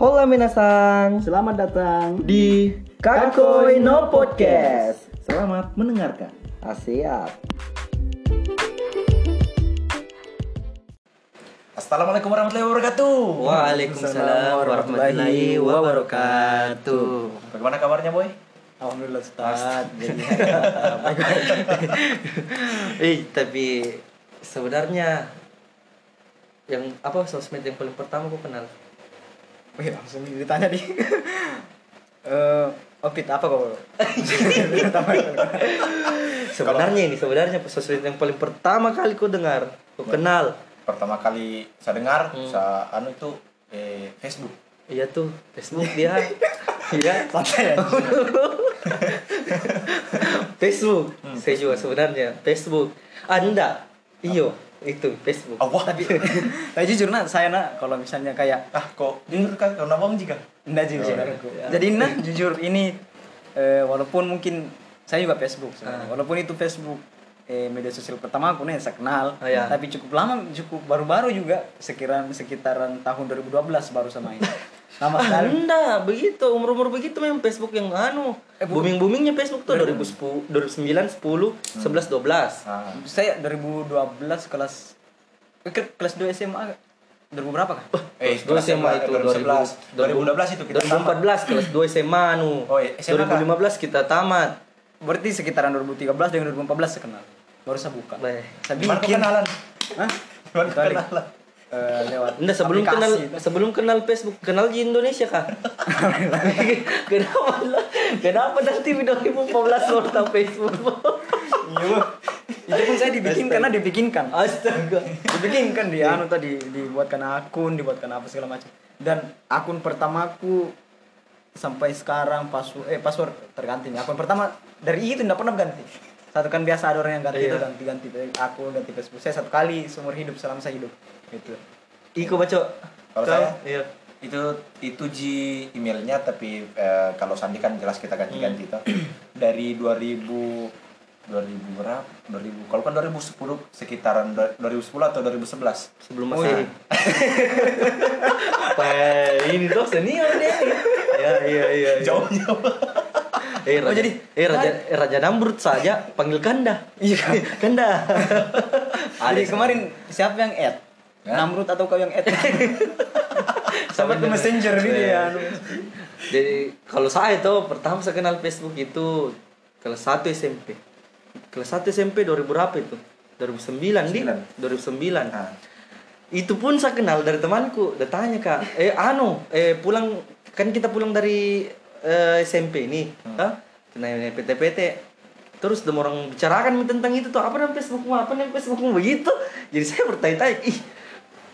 Hola minasang Selamat datang di Kakoi No Podcast. Selamat mendengarkan. Siap. Assalamualaikum warahmatullahi wabarakatuh. Waalaikumsalam warahmatullahi wabarakatuh. Bagaimana kabarnya boy? Alhamdulillah Ustaz. Eh, tapi sebenarnya yang apa sosmed yang paling pertama gue kenal? Wih, langsung ditanya di. Eh, opit apa kok? Sebenarnya ini sebenarnya sosmed yang paling pertama kali gue dengar, gue kenal. Pertama kali saya dengar, Hmm. saya anu itu eh, Facebook. Iya tuh Facebook dia. Iya. Santai ya. Facebook. Saya juga sebenarnya Facebook. Anda. Iyo, itu Facebook. Allah. Tapi tapi jujur nak saya nak kalau misalnya kayak Ah kok jujur kan karena bang jika? Nggak jujur. iya. Jadi nah jujur ini eh, walaupun mungkin saya juga Facebook sebenarnya. Ah. Walaupun itu Facebook eh, media sosial pertama aku nih saya kenal, Ah, ya. tapi cukup lama, cukup baru-baru juga sekitaran sekitaran tahun 2012 baru sama ini. Lama sekali. Anda begitu umur-umur begitu memang Facebook yang anu Eh, booming-boomingnya Facebook tuh 2010 2009 10 11 12. Ah, Saya 2012 kelas eh, ke- kelas 2 SMA 2000 berapa kah? eh, Kelas 2 SMA itu 2011. 2012 itu kita tamat. 2014 kelas 2 SMA anu. Oh, iya, SMA kah? 2015 kita tamat. Berarti sekitaran 2013 dengan 2014 saya kenal. Baru saya buka. Baik. Saya bikin. kenalan? Hah? Gimana kenalan? Eh, lewat Anda sebelum aplikasi. kenal sebelum kenal Facebook kenal di Indonesia kah? kenapa lah? Kenapa nanti 2014 baru tahu Facebook? Iya. Itu pun saya dibikin karena dibikinkan. Astaga. dibikinkan di anu tadi dibuatkan akun, dibuatkan apa segala macam. Dan akun pertamaku sampai sekarang password eh password terganti nih. Akun pertama dari itu tidak pernah ganti. Satu kan biasa ada orang yang ganti Iya. itu ganti-ganti aku ganti Facebook. Saya satu kali seumur hidup selama saya hidup. Gitu. Iko baca. Kalau saya? Iya. Itu itu ji emailnya tapi eh, kalau Sandi kan jelas kita ganti-ganti Hmm. toh. Dari 2000 2000 berapa? 2000. Kalau kan 2010 sekitaran 2010 atau 2011. Sebelum Oh, Masehi. Wah, ini tuh senior dia. Ya, iya, iya. iya. Jauhnya. Eh, Oh, raja, jadi- eh raja, eh, raja Namrud saja panggil Kanda. Iya kan? Kanda. Jadi kemarin siapa yang add? Ya? Namrud atau kau yang add? Sama ke messenger ini Iya. ya. anu. Jadi kalau saya tuh pertama saya kenal Facebook itu kelas 1 SMP. Kelas 1 SMP 2000 berapa itu? 2009 di Sembilan. 2009. Nah, Itu pun saya kenal dari temanku. Dia tanya kak, eh anu, eh pulang kan kita pulang dari eh, SMP ini, hmm. kena PT-PT. Terus dem orang bicarakan tentang itu tuh apa nama Facebookmu, apa nama Facebookmu begitu. Jadi saya bertanya-tanya, ih.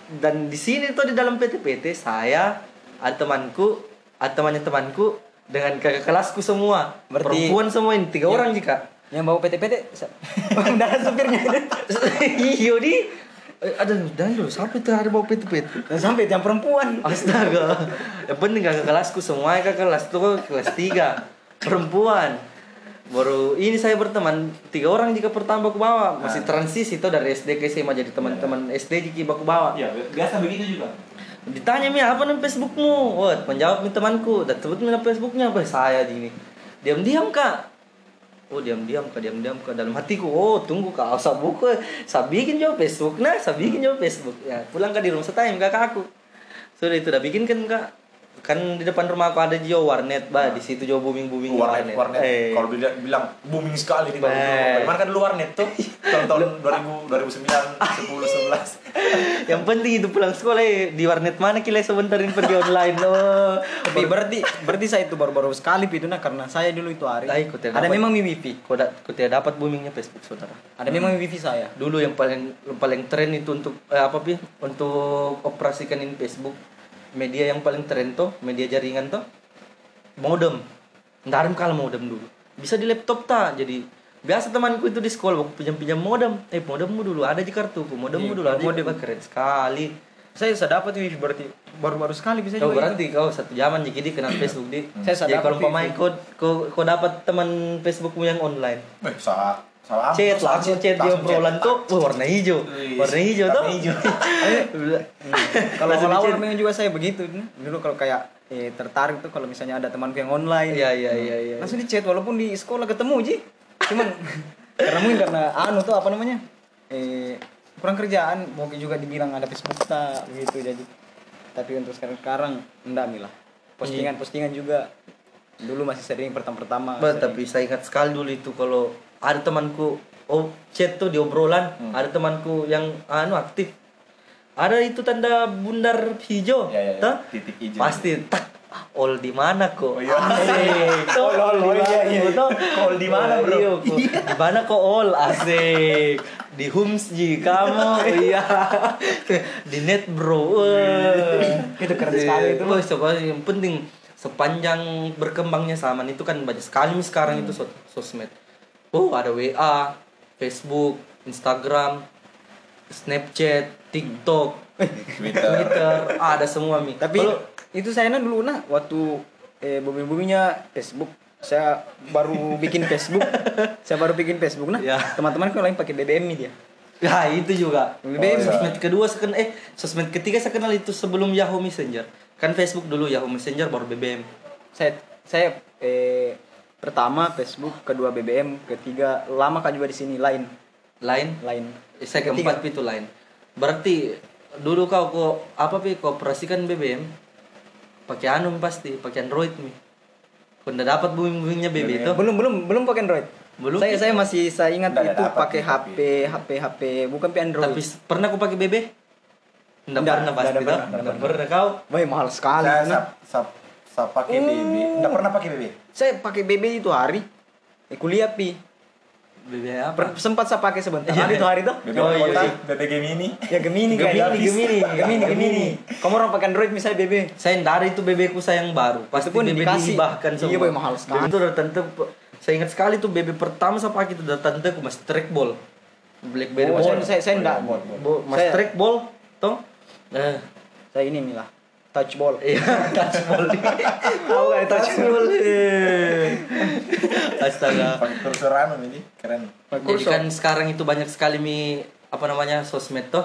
Dan di sini tuh di dalam PT-PT saya ada temanku, ada temannya temanku dengan kakak kelasku semua. Berarti- perempuan semua ini tiga orang jika. Yang bawa PT-PT Udah supirnya Iyo di. Eh, ada dan dulu sampai tuh ada bawa PT-PT. Dan sampai yang perempuan Astaga. Yang penting kakak kelasku semua kakak kelas tuh kelas 3 perempuan. Baru ini saya berteman tiga orang jika pertama aku bawa masih transisi itu dari SD ke SMA jadi teman-teman SD jika aku bawa. Iya, biasa begitu juga. Ditanya mi apa nama Facebookmu? Oh, menjawab mi temanku dan sebut mi nama Facebooknya apa saya gini. Diam-diam kak. Oh diam-diam kak, diam-diam kak dalam hatiku. Oh tunggu kak, saya buku, saya bikin juga Facebook nah, saya bikin juga Facebook. Ya pulang kak di rumah saya tanya kakak aku. Sudah itu udah bikin kan kak. Kan di depan rumah aku ada jo warnet, bah di situ jo booming booming warnet warnet. Eh. kalau bilang, bilang booming sekali di Bah. Bagaimana kan lu warnet tuh tahun-tahun 2000 2009 10 11 yang penting itu pulang sekolah eh, di warnet mana kila sebentarin pergi online. Oh. Tapi berarti berarti saya itu baru-baru sekali itu nah karena saya dulu itu hari. Ikut ya, Ada dapat. memang mi wifi Kau, da- kau tidak dapat boomingnya Facebook saudara. Ada memang wifi saya? Dulu yang paling paling tren itu untuk eh, apa pi? Untuk operasikan Facebook media yang paling tren tuh media jaringan tuh modem. Ada kalau modem dulu. Bisa di laptop ta jadi biasa temanku itu di sekolah aku pinjam pinjam modem. Eh modemmu dulu ada di kartuku modemmu Iya, dulu ada modem. keren sekali. Saya bisa dapat wifi berarti baru-baru sekali bisa kau berarti kau satu zaman jadi kenal Facebook di. Saya sadar jadi kalau pemain kau kau kau dapat teman Facebookmu yang online. Eh, sa Sama chat langsung langsung chat, chat di langsung obrolan tuh wah, warna hijau. Warna hijau tuh. warna hijau. kalau di-chat. memang juga saya begitu dulu kalau kayak eh, tertarik tuh kalau misalnya ada temanku yang online. Iya iya iya iya. Langsung di chat walaupun di sekolah ketemu ji. Cuman karena mungkin karena anu tuh apa namanya eh kurang kerjaan. Mungkin juga dibilang ada Facebook tak begitu jadi. Tapi untuk sekarang sekarang enggak milah postingan postingan juga dulu masih sering pertama-pertama Bah, sering. tapi saya ingat sekali dulu itu kalau ada temanku oh chat tuh di obrolan Hmm. ada temanku yang anu aktif ada itu tanda bundar hijau Ya, ya, ya. Titik hijau. pasti tak all di mana kok Oh, iya. asik Tuh, Oh, di oh, iya, mana, iya. tuh. All di mana, bro? Iya, kok. di mana kok all asik di Hums ji kamu iya di net bro. Itu keren sekali itu. Wah, soalnya yang penting sepanjang berkembangnya zaman itu kan banyak sekali sekarang itu sos- sosmed. Oh, ada WA, Facebook, Instagram, Snapchat, TikTok, Twitter. Twitter, ada semua mi. tapi Kalau- itu saya nah dulu nah waktu eh bumi buminya Facebook saya baru bikin Facebook saya baru bikin Facebook nah Ya. teman-temanku lain pakai BBM nih dia Ya itu juga. BBM. Oh. Sosmed kedua saya kenal eh sosmed ketiga saya kenal itu sebelum Yahoo Messenger. Kan Facebook dulu Yahoo Messenger baru BBM. saya saya eh pertama Facebook kedua BBM ketiga lama kan juga di sini lain Lain. lain Eh, Saya Ketiga. keempat itu lain. Berarti dulu kau kok apa pi kau operasikan BBM pakai anu pasti pakai Android mi. Kau udah dapat booming boomingnya BB itu. belum belum belum pakai Android Belum. saya saya masih saya ingat itu pakai HP HP HP bukan pakai Android Tapi pernah kau pakai BB? Enggak Nggak, pernah pasti toh? pernah, kau. Wah, mahal sekali Saya sap, sap, sap pakai BB. Enggak pernah pakai BB. saya pakai BB itu hari eh, kuliah pi BB apa? Sempat saya pakai sebentar Iya. hari itu hari itu BB Oh, iya, iya. BB Gemini. ya Gemini Gemini, kayak Gemini. Gemini Gemini kamu orang pakai Android misalnya BB Saya dari itu BB ku saya yang baru. Pasti pun BB dikasih. dihibahkan semua. Iya, Boy, mahal sekali. BB itu udah tentu saya ingat sekali tuh BB pertama saya pakai itu udah tentu aku masih trackball. Blackberry oh, ball. saya, saya, saya enggak Mas Saya- trackball toh? Eh, saya ini milah touch ball iya, touchball. tahu kan touch touchball. Astaga. Pakai kursor anu ini keren. Jadi kan sekarang itu banyak sekali mi apa namanya sosmed toh.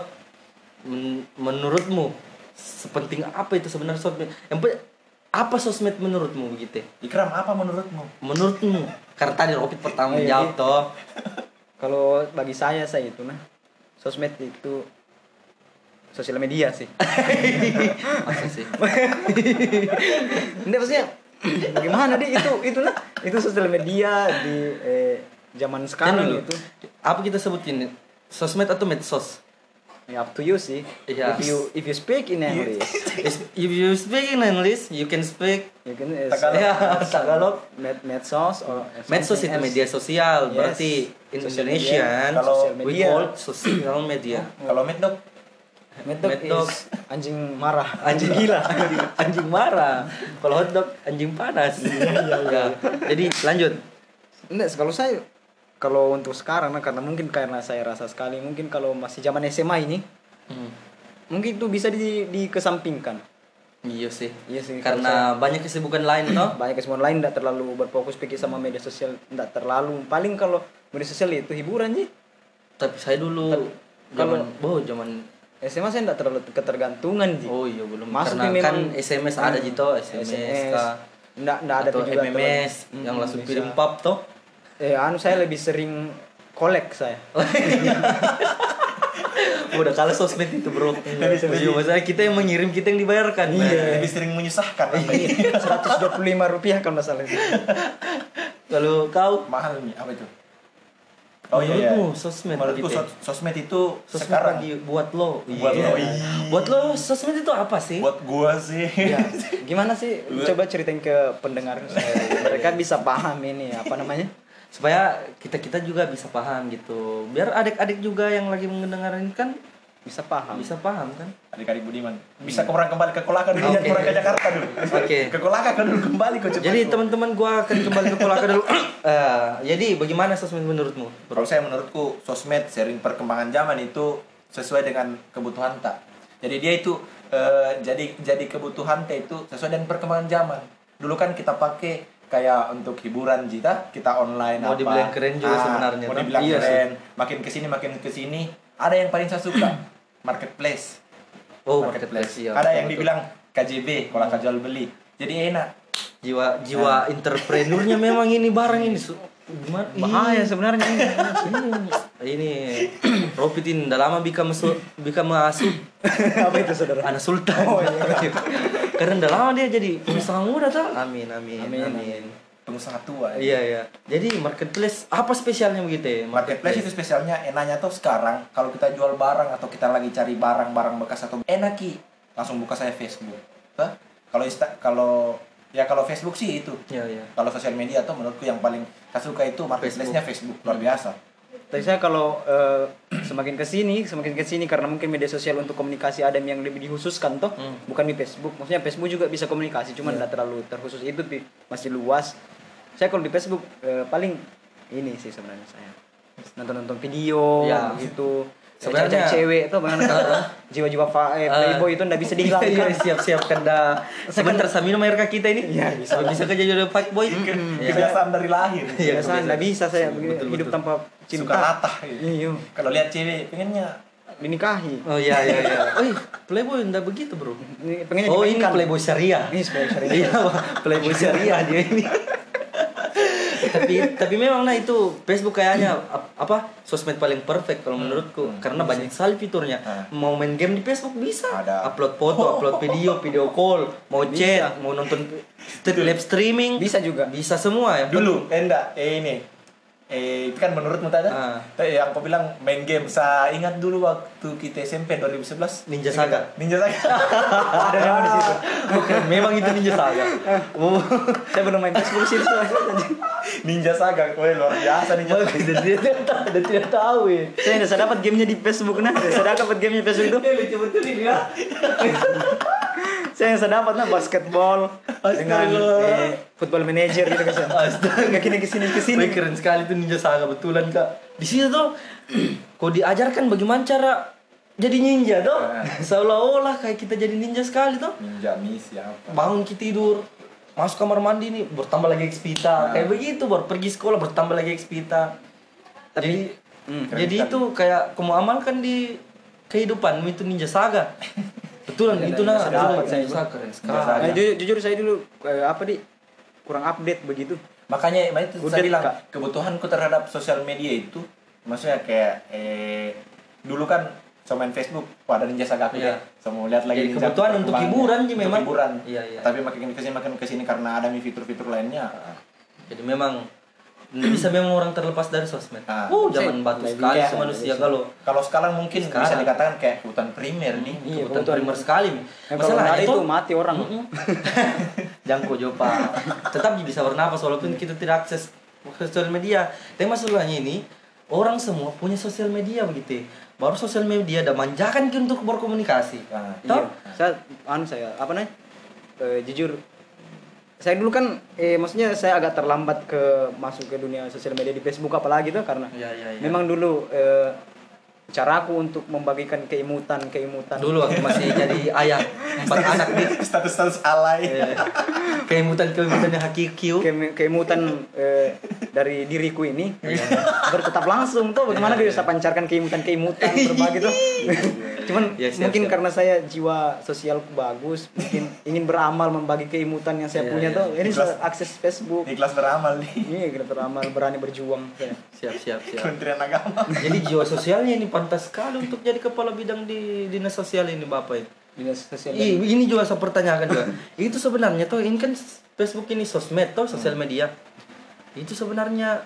Men- menurutmu sepenting apa itu sebenarnya sosmed? Yang apa sosmed menurutmu begitu? Ikram apa menurutmu? Menurutmu? Karena tadi Ropit pertama iya, jawab iya. toh. kalau bagi saya saya itu nah sosmed itu sosial media sih Masa sih? Maksudnya bagaimana deh itu itu nah itu sosial media di eh, zaman sekarang dulu. itu Apa kita sebutin? Sosmed atau medsos? Ya, up to you sih Iya. if you if you speak in English Is- If you speak in English, you can speak you can uh, Tagalog. ya Tagalog. med medsos or Medsos itu media sosial, Yes. berarti in Social Indonesian Kalau media. call social media. Kalau Mad Dog Mad dog Mad dog. is anjing marah Anjing gila, anjing marah. Kalau hotdog anjing panas. Ya. Jadi lanjut. Enggak, kalau saya kalau untuk sekarang nah, karena mungkin karena saya rasa sekali mungkin kalau masih zaman SMA ini Hmm. mungkin itu bisa di dikesampingkan Iya sih. Iya sih, Karena banyak kesibukan lain toh. banyak kesibukan lain tidak terlalu berfokus pikir sama media sosial tidak terlalu paling kalau media sosial itu hiburan sih Tapi saya dulu kalau- zaman oh zaman SMA saya tidak terlalu ketergantungan sih Oh iya belum Masuk karena nih kan memang- SMS ada gitu SMS, kah? Enggak, enggak ada atau tuh juga MMS terlalu- yang langsung kirim pap toh. eh anu saya lebih sering kolek saya Udah kalah sosmed itu bro. Iya, masalah kita yang mengirim kita yang dibayarkan. Iya. lebih sering menyusahkan Iya. ini? 125 rupiah kalau masalah itu Kalau kau Mahal nih apa itu? Oh iya iya. Sosmed Menurutku gitu ya? sos- sosmed itu sosmed sekarang lagi buat lo. Buat Iya. lo, iya. Buat lo sosmed itu apa sih? buat gua sih. ya gimana sih coba ceritain ke pendengar mereka bisa paham ini apa namanya Supaya kita-kita juga bisa paham gitu. Biar adik-adik juga yang lagi mendengarin kan bisa paham bisa paham kan? Adik-adik Budiman. Bisa orang kembali ke Kolaka dulu, Oke. orang ke Jakarta dulu. Oke. Ke Kolaka dulu kembali cepat. Jadi teman-teman gua akan kembali ke Kolaka dulu. Eh, jadi bagaimana sosmed menurutmu? Kalau saya menurutku sosmed sering perkembangan zaman itu sesuai dengan kebutuhan tak. Jadi dia itu eh, jadi jadi kebutuhan tak itu sesuai dengan perkembangan zaman. Dulu kan kita pakai kayak untuk hiburan Jita kita online Mau apa. dibilang keren juga Ah, sebenarnya, mau dibilang iya sih. keren makin ke sini makin ke sini ada yang paling saya suka marketplace. Oh, marketplace. iya. ada betul, yang betul. dibilang KJB kalau jual beli jadi enak. Jiwa jiwa entrepreneurnya memang ini barang ini gimana? Bahaya sebenarnya. ini. ini ini. Udah lama bika masuk bika masuk apa itu saudara? Anak sultan. Karena udah lama dia jadi pengusaha muda tuh amin amin Amin, amin, pengusaha tua iya iya jadi marketplace apa spesialnya begitu ya Marketplace itu spesialnya enaknya tuh sekarang kalau kita jual barang atau kita lagi cari barang-barang bekas atau enak ki langsung buka saya Facebook. Hah? Kalau Insta kalau ya kalau Facebook sih itu. iya iya Kalau sosial media tuh menurutku yang paling saya suka itu marketplace-nya Facebook. luar biasa. Tapi saya kalau eh, semakin ke sini, semakin ke sini karena mungkin media sosial untuk komunikasi ada yang lebih dikhususkan toh, Hmm. bukan di Facebook. Maksudnya Facebook juga bisa komunikasi, cuman tidak terlalu terkhusus itu masih luas. Saya kalau di Facebook eh, paling ini sih sebenarnya saya nonton-nonton video Ya. gitu. Sebenarnya- cewek itu bagaimana jiwa-jiwa fa- eh, playboy itu ndak bisa Iya, dihilangkan. siap-siap kanda sebentar saya minum air kaki kita ini Iya, bisa. bisa kerja jadi fight boy Iya. Kebiasaan dari lahir. Iya, Biasa ndak bisa saya Betul, hidup betul. tanpa Suka cinta. latah. gitu. Iya, Kalau lihat cewek pengennya dinikahi. oh iya iya iya oh iya, playboy enggak begitu bro Ini pengennya oh ini playboy syariah Ini sebagai syariah. iya playboy syariah dia ini tapi tapi memang nah itu Facebook kayaknya apa sosmed paling perfect kalau menurutku. Karena banyak sekali fiturnya. Ah. mau main game di Facebook bisa. Ada. upload foto upload video video call mau chat mau nonton live streaming. Bisa juga. bisa semua ya. Dulu. Enggak eh ini eh itu kan menurutmu tadi Ah. eh, yang kau bilang main game saya ingat dulu waktu kita SMP 2011 Ninja Saga. Ninja Saga Ada nama di situ. bukan memang itu ninja saga oh Saya belum main Facebook sih. Ninja Saga Woi luar biasa Ninja Saga dan dia dan tidak tahu ya Saya tidak saya dapat gamenya di Facebook nah. Saya dapat gamenya di Facebook itu. lucu betul ini ya Saya yang saya dapat nah basketball dengan eh, football manager gitu kan. Astaga. Kini ke sini ke sini. Wih, keren sekali tuh ninja saga betulan kak. Di situ tuh kau diajarkan bagaimana cara jadi ninja tuh? Seolah-olah kayak kita jadi ninja sekali tuh. Ninja misi apa bangun kita tidur masuk kamar mandi nih bertambah lagi XP ta kayak begitu baru pergi sekolah bertambah lagi XP ta tapi Hmm, keren jadi itu kayak kamu amalkan di kehidupanmu itu ninja saga. Betulan Iya, itu nah saya dapat, saya ninja saga keren sekali. Nah, ju- jujur saya dulu eh, apa di kurang update begitu. makanya makanya itu Udah, saya bilang Kak. kebutuhanku terhadap sosial media itu maksudnya kayak eh dulu kan sama main Facebook wah ada Ninja Saga aku Iya. deh sama lihat lagi Jadi Ninja kebutuhan untuk hiburan sih memang. hiburan Iya, iya. tapi makin ke sini makin ke sini karena ada fitur-fitur lainnya jadi memang bisa memang orang terlepas dari sosmed Ah. oh zaman batu sekali kayak- manusia kalau kalau sekarang mungkin bisa Sekarang. dikatakan kayak kebutuhan primer nih Iya, kebutuhan. primer sekali kalau nggak ada itu mati orang. Jangko jopa tetap bisa bernapas walaupun kita tidak akses sosial media tapi masalahnya ini orang semua punya sosial media begitu baru sosial media ada manjakan kita untuk berkomunikasi Nah, Toh? Iya. Saya anu saya apa namanya? Eh, jujur saya dulu kan eh maksudnya saya agak terlambat ke masuk ke dunia sosial media di Facebook apalagi tuh karena Iya, iya, iya. memang dulu eh, caraku untuk membagikan keimutan keimutan dulu waktu masih jadi ayah empat anak nih status-status alay. Iya. keimutan keimutan yang hakiki ke- keimutan eh, dari diriku ini bertetap langsung tuh bagaimana dia bisa pancarkan keimutan keimutan berbagi tuh cuman Ya, siap, mungkin siap. karena saya jiwa sosialku bagus mungkin ingin beramal membagi keimutan yang saya Ya, punya ya. tuh ini saya akses Facebook ikhlas beramal nih ini kita beramal berani berjuang saya siap siap siap Kementerian Agama jadi jiwa sosialnya ini pantas sekali untuk jadi kepala bidang di dinas sosial ini bapak itu dinas sosial Ih, ini juga saya pertanyakan juga. itu sebenarnya tuh ini kan Facebook ini sosmed tuh sosial media. Itu sebenarnya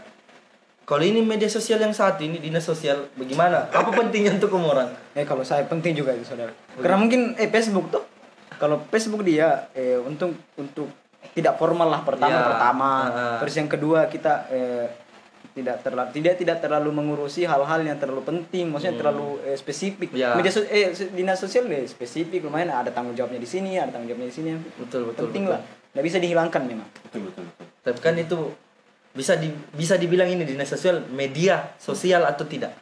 kalau ini media sosial yang saat ini dinas sosial bagaimana? Apa pentingnya untuk kamu orang? Eh kalau saya penting juga itu saudara. Karena mungkin eh Facebook tuh kalau Facebook dia eh untuk untuk tidak formal lah pertama Ya, pertama. ah. Terus yang kedua kita eh, tidak terlalu tidak tidak terlalu mengurusi hal-hal yang terlalu penting, maksudnya terlalu eh, spesifik. Ya. Media sos- eh dinas sosial deh spesifik lumayan ada tanggung jawabnya di sini, ada tanggung jawabnya di sini. Betul betul. penting betul. lah. Nggak bisa dihilangkan memang. betul betul betul Tapi kan itu bisa di, bisa dibilang ini dinas sosial media sosial atau tidak?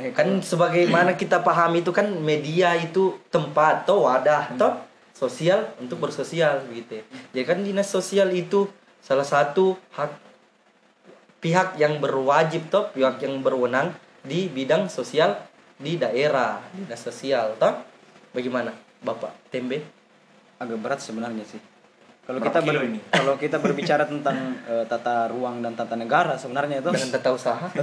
Eh, Kan sebagaimana kita pahami itu kan media itu tempat atau wadah atau sosial untuk bersosial gitu. ya. Jadi kan dinas sosial itu salah satu hak pihak yang berwajib toh pihak yang berwenang di bidang sosial di daerah dinas sosial toh bagaimana bapak tembe agak berat sebenarnya sih kalau kita ber- ini? kalau kita berbicara tentang eh, tata ruang dan tata negara sebenarnya itu dengan tata usaha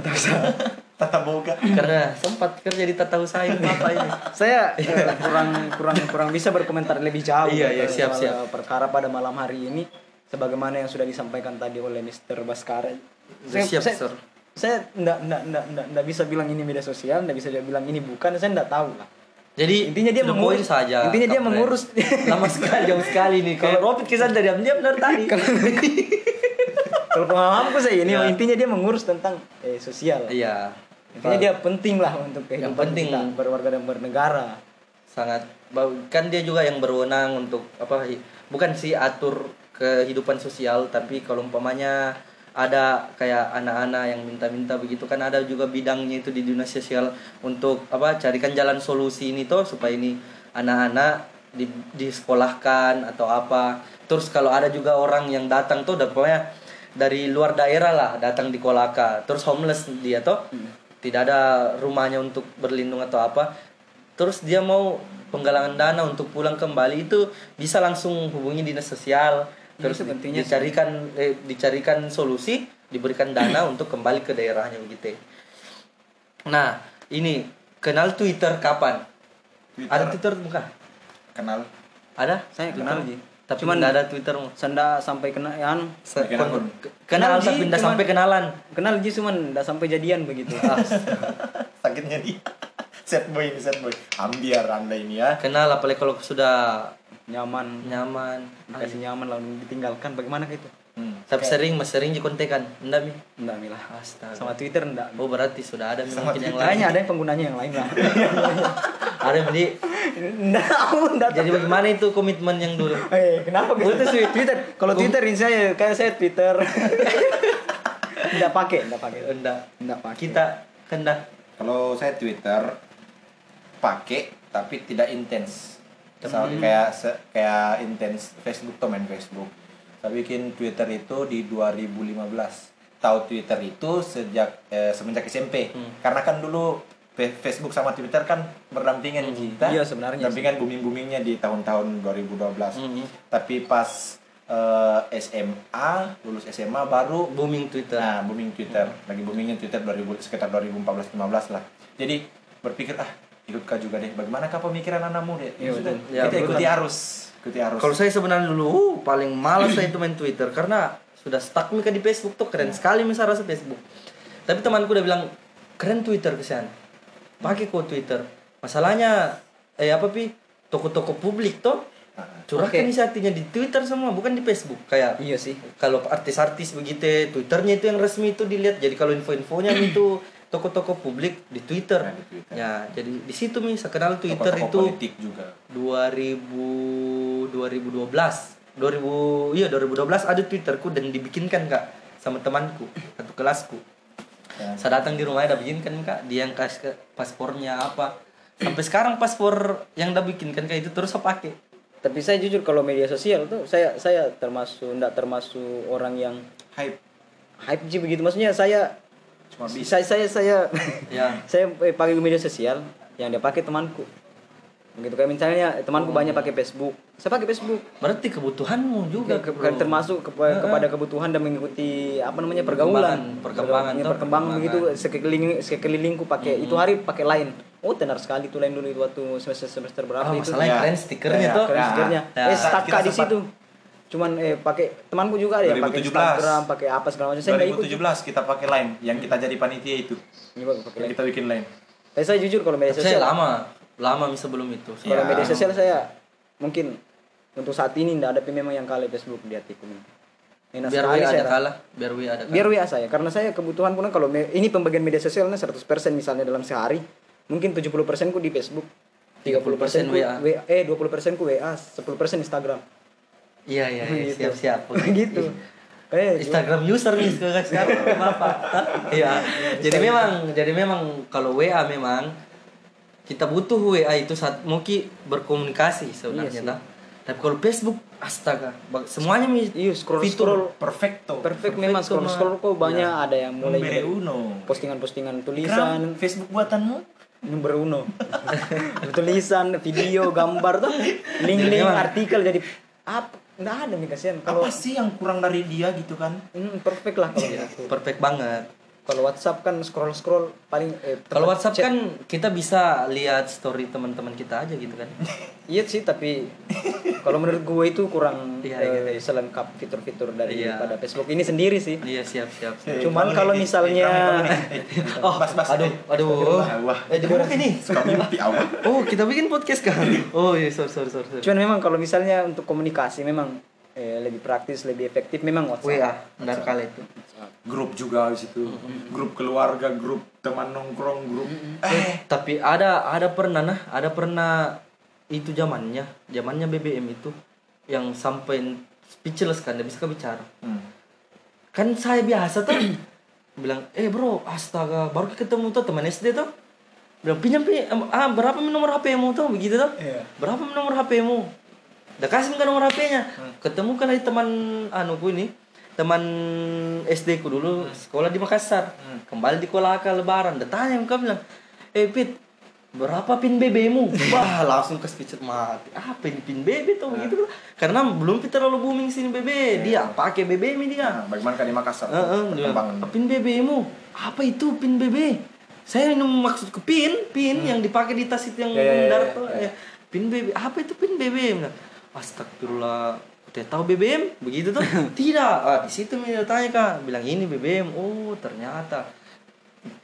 Tata boga. karena sempat kerja di tata usaha ini bapak ini saya eh, kurang kurang kurang bisa berkomentar lebih jauh Iya, iya, siap, soal, siap. eh, perkara pada malam hari ini sebagaimana yang sudah disampaikan tadi oleh Mr. Baskara saya, siap saya, sir saya ndak, ndak, ndak, ndak, ndak bisa bilang ini media sosial ndak bisa bilang ini bukan saya ndak tahu lah jadi Intinya dia mengurus- saja intinya dia Kapten. mengurus. lama sekali jauh sekali nih kalau Robert kisah dari diam dari tadi kalau pemahamanku saya ini Ya. intinya dia mengurus tentang eh, sosial iya intinya dia penting lah untuk kehidupan penting. kita berwarga dan bernegara sangat kan dia juga yang berwenang untuk apa bukan sih atur kehidupan sosial tapi kalau umpamanya ada kayak anak-anak yang minta-minta begitu kan ada juga bidangnya itu di dinas sosial untuk apa carikan jalan solusi ini tuh supaya ini anak-anak di disekolahkan atau apa. Terus kalau ada juga orang yang datang tuh pokoknya dari luar daerah lah datang di Kolaka. Terus homeless dia tuh tidak ada rumahnya untuk berlindung atau apa. Terus dia mau penggalangan dana untuk pulang kembali itu bisa langsung hubungi dinas sosial terus Itu pentingnya sih. dicarikan eh, dicarikan solusi diberikan dana untuk kembali ke daerahnya begitu nah ini kenal Twitter kapan Twitter. ada Twitter bukan Kenal. ada saya kenal Ji. tapi Cuman- ada Twitter senda sampai kena ya, anu Se- Bikin akun. ke- kenal Ji, tapi tidak sampai kenalan kenal Ji cuman ndak sampai jadian begitu Ah, Sakitnya dia. Set boy ini set boy. Ambiar anda ini ya. kenal apalagi kalau sudah nyaman. Nyaman. Dikasih nyaman lalu ditinggalkan. Bagaimana itu? Hmm. tapi sering mas sering dikontekan. Enggak mi? Enggak milah astaga. Sama Twitter enggak oh berarti sudah ada Sama mungkin yang lain. ada yang penggunanya yang lain lah ada yang di enggak enggak jadi bagaimana itu komitmen yang dulu? Eh, kenapa gitu? Twitter, Twitter. Kalau Twitter ini saya kayak saya Twitter. Enggak pakai, enggak pakai. enggak. Enggak pakai. kita kendak Kalau saya Twitter pakai tapi tidak intens. Sama kayak se- kayak intens Facebook tuh main Facebook. Saya bikin Twitter itu di 2015. Tahu Twitter itu sejak eh, semenjak SMP. Hmm. Karena kan dulu Facebook sama Twitter kan berdampingan Hmm. kita. Iya, sebenarnya Dampingan booming-boomingnya di tahun-tahun 2012. Hmm. Tapi pas eh, SMA, lulus SMA baru booming Twitter Nah, booming Twitter. Lagi boomingnya Twitter 2000 sekitar 2014-15 lah. Jadi berpikir ah ikut kah juga deh. Bagaimana kah pemikiran anak muda? Ya, Iya, sudah. betul. Ya, kita betul. ikuti arus, ikuti arus. kalau saya sebenarnya dulu uh, paling malas saya itu main Twitter karena sudah stuck mika di Facebook tuh keren sekali misalnya rasa Facebook tapi temanku udah bilang keren Twitter kesan pakai kok Twitter masalahnya eh apa pi toko-toko publik tuh Ah, curahkan Oke. isi hatinya di Twitter semua bukan di Facebook kayak Iya sih. kalau artis-artis begitu twitternya itu yang resmi itu dilihat jadi kalau info-infonya itu toko-toko publik di Twitter Ya, di Twitter. ya jadi di situ mi saya kenal Twitter tokoh-tokoh itu politik juga. 2000 2012 2000 iya 2012 ada twitterku dan dibikinkan kak sama temanku satu kelasku Ya. saya datang di rumahnya udah bikinkan kak dia yang kasih ke paspornya apa sampai sekarang paspor yang udah bikinkan kayak itu terus saya pakai Tapi saya jujur kalau media sosial tuh saya saya termasuk enggak termasuk orang yang Hype. hype sih begitu. Maksudnya saya Cuma bisa. saya saya saya ya saya eh, pakai media sosial yang dia pakai temanku. Begitu kayak misalnya temanku banyak pakai Facebook. Saya pakai Facebook. berarti kebutuhanmu juga Ke- bro. ke- termasuk kepa- kepada kebutuhan dan mengikuti apa namanya pergaulan Perkembangan, perkembangan Perkembangan, perkembangan begitu sekeliling sekelilingku pakai itu hari pakai lain oh tenar sekali tuh lain dulu itu waktu semester semester berapa Ah, itu masalahnya Ya. keren stikernya Ya, tuh keren Ya. stikernya Ya. eh stuck Kita di situ cuman eh pakai temanku juga ada yang pakai 2017. Instagram pakai apa segala macam saya nggak ikut 2017 kita pakai line yang kita jadi panitia itu. Ini pakai Yang line. kita bikin line. tapi saya jujur kalau media Tapi saya sosial lama lama mi sebelum itu kalau Ya. media sosial saya mungkin untuk saat ini tidak ada memang yang kalah Facebook di hatiku Enak biar sekali W saya ada kalah biar W ada kalah biar WA saya karena saya kebutuhan pun kalau me- ini pembagian media sosialnya 100% misalnya dalam sehari mungkin 70% ku di Facebook 30% ku WA. WA eh 20% ku WA 10% Instagram iya iya iya, Gitu. siap siap gitu kayak Instagram user nih sekarang sekarang apa iya jadi memang jadi memang kalau WA memang kita butuh WA itu saat mau ki berkomunikasi sebenarnya Iya. Tapi kalau Facebook, astaga, semuanya mi Iya, scroll fitur. scroll Perfecto. perfect memang Perfect scroll semua. scroll kok banyak ada yang mulai dari uno. postingan-postingan Kram, tulisan Facebook buatanmu? nomor uno tulisan video gambar tuh link-link Memang. artikel jadi apa nggak ada nih kasihan kalau Apa sih yang kurang dari dia gitu kan? Hmm, perfect lah kalau gitu. Perfect banget. Kalau WhatsApp kan scroll scroll paling eh, Kalau WhatsApp chat. kan kita bisa lihat story teman-teman kita aja gitu kan. iya sih tapi kalau menurut gue itu kurang Iya, eh, selengkap fitur-fitur dari Iya. pada Facebook ini sendiri sih Iya, siap, siap. siap. Cuman bangun kalau misalnya- bangun nih, eh, Oh, bas, bas, aduh, aduh. Eh, di mana ini? Oh, kita bikin podcast kan? Oh, iya, sorry, sorry, sorry. sorry. cuman memang kalau misalnya untuk komunikasi memang eh, lebih praktis lebih efektif memang WhatsApp WA, benar kali itu. Grup juga di situ. Grup keluarga, grup teman nongkrong, grup. Eh, tapi ada ada pernah nah, ada pernah itu zamannya, zamannya BBM itu yang sampai speechless kan, dia bisa bicara. Hmm. Kan saya biasa tuh bilang, "Eh, Bro, astaga, baru ketemu tuh teman SD tuh." Bilang, "Pinjam pi ah, berapa nomor HP-mu tuh?" Begitu tuh. Iya. Berapa nomor HP-mu? Udah kasih kan nomor HP-nya. Ketemu kan dari teman anuku ini, teman SD ku dulu sekolah di Makassar. Kembali di Kolaka lebaran, dia tanya bilang, "Eh, Pit, berapa pin BB-mu?" Wah, langsung ke speech mati. Apa ini pin BB tuh begitu? Karena belum terlalu booming sini BB. Dia pakai BB mi dia. Nah, bagaimana kan di Makassar? Bilang, Perkembangan. pin BB-mu. Apa itu pin BB? Saya ini maksud ke pin, pin yang dipakai di tas itu yang Ya, ya, ya, ya, tuh. ya. ya. Pin BB. Apa itu pin BB? Astagfirullah. Tidak tahu BBM? Begitu tuh? Tidak. Ah, di situ tanya kak. Bilang ini BBM. Oh, ternyata.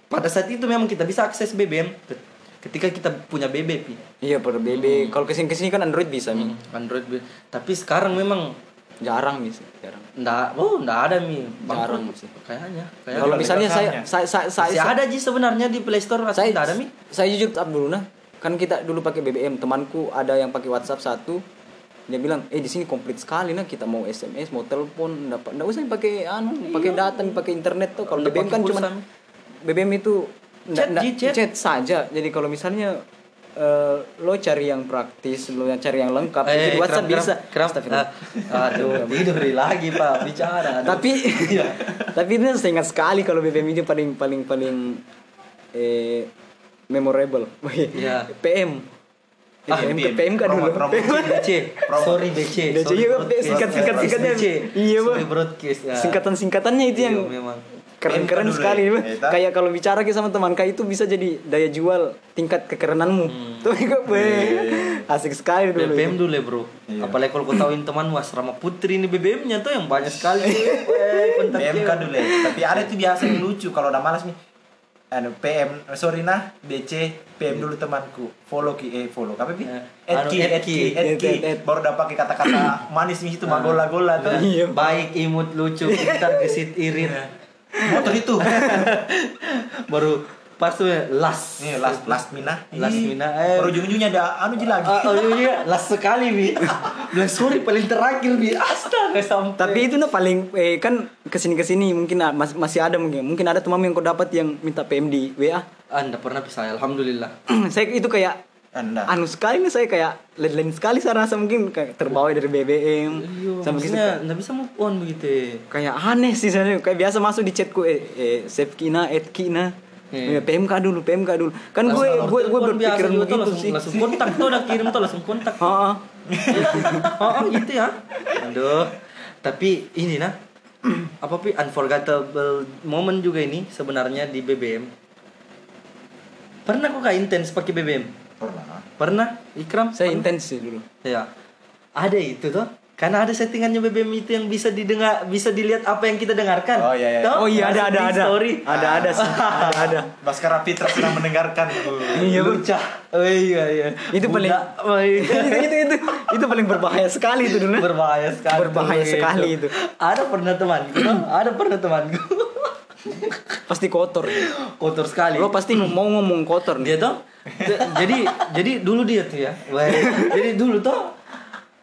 Pada saat itu memang kita bisa akses BBM ke- ketika kita punya BB, Pi. iya per BB kalau ke sini ke sini kan Android bisa mi Android. B. Tapi sekarang memang jarang bisa jarang Nggak, oh, nggak ada mi. Jarang sih. Kayaknya. Kayaknya kalau misalnya saya saya saya saya, Masih ada Ji sebenarnya di Play Store saya, tidak ada mi? saya jujur up dulu nah kan kita dulu pakai BBM temanku ada yang pakai WhatsApp satu dia bilang eh di sini komplit sekali nah kita mau SMS mau telepon dapat nggak usah pakai anu pakai data pakai internet tuh kalau BBM kan cuma. BBM itu Chat, chat. chat saja jadi kalau misalnya eh, lo cari yang praktis lo yang cari yang lengkap Eh, itu di WhatsApp kram, bisa Kram, Astagfirullah. Ah, aduh, tidur lagi Pak bicara. Aduh. tapi tapi itu saya ingat sekali kalau BBM itu paling paling paling eh memorable Iya. PM Ah, PM PM. PM kan dulu Promo- promo. BC, sorry BC, BC, iya, broadcast. singkat-singkat- Sorry singkatnya. BC, Iya, Bang. Ya. singkatan singkatannya itu yang Iya, memang. keren-keren kan sekali ya, kayak kalau bicara ke sama teman kau itu bisa jadi daya jual tingkat kekerenanmu Hmm. tuh kok asik sekali dulu BBM dulu ya bro Iya. Apalagi kalau kau tahuin teman Wasrama Putri ini BBM-nya tuh yang banyak sekali cewek. kan dulu ya. Tapi ada tuh biasa yang lucu kalau udah malas nih. Anu PM, sorry nah, BC, PM dulu temanku. Follow ki, eh follow. Apa bi? Eh, Add anu, ki, add add ki. ki, add Add, ki. add, add. Baru udah pakai kata-kata manis nih itu magola-gola tuh. Iya. Baik, imut, lucu, pintar, gesit, irit Motor itu. Baru pas tuh ya, last. Nih last last mina. Last Ih, mina, eh. Baru ujung-ujungnya ada anu ji lagi. Ah, oh iya, iya, last sekali bi. Bilang sorry paling terakhir bi. Astaga sampai. Tapi itu nah paling eh, kan ke sini ke sini mungkin ah, mas- masih ada mungkin. Mungkin ada teman yang kau dapat yang minta PM di WA anda pernah bisa alhamdulillah. Saya itu kayak Anda. anu sekali nih saya kayak lain-lain sekali saya rasa mungkin kayak terbawa dari BBM Iya, sampai gitu. nggak bisa move on begitu ya. kayak aneh sih saya kayak biasa masuk di chatku eh, eh save kina add kina Iya. Eh, PMK dulu PMK dulu. Kan gue gue gue tuh, begitu langsung, sih. langsung kontak tuh udah kirim tuh langsung kontak. Heeh. oh, oh gitu ya. Aduh. Tapi ini nah apa pi unforgettable moment juga ini sebenarnya di BBM pernah kok gak intens pakai BBM Pernah. pernah Ikram? Saya intens sih dulu. Ya ada itu tuh karena ada settingannya BBM itu yang bisa didengar bisa dilihat apa yang kita dengarkan Oh, iya, iya. Tuh, oh iya ada ada ada story ada ada sih ada ada Baskara Fitra sedang mendengarkan. Iya, Bu. Lucah. Oh iya iya. Itu paling-. Oh, iya. itu, itu itu itu paling berbahaya sekali itu dulu berbahaya sekali. Berbahaya tuh, sekali itu. Ada pernah temanku, ada pernah temanku. pasti kotor Kotor sekali. lo pasti mau ngomong kotor nih dia tuh jadi jadi dulu dia tuh ya. Jadi dulu tuh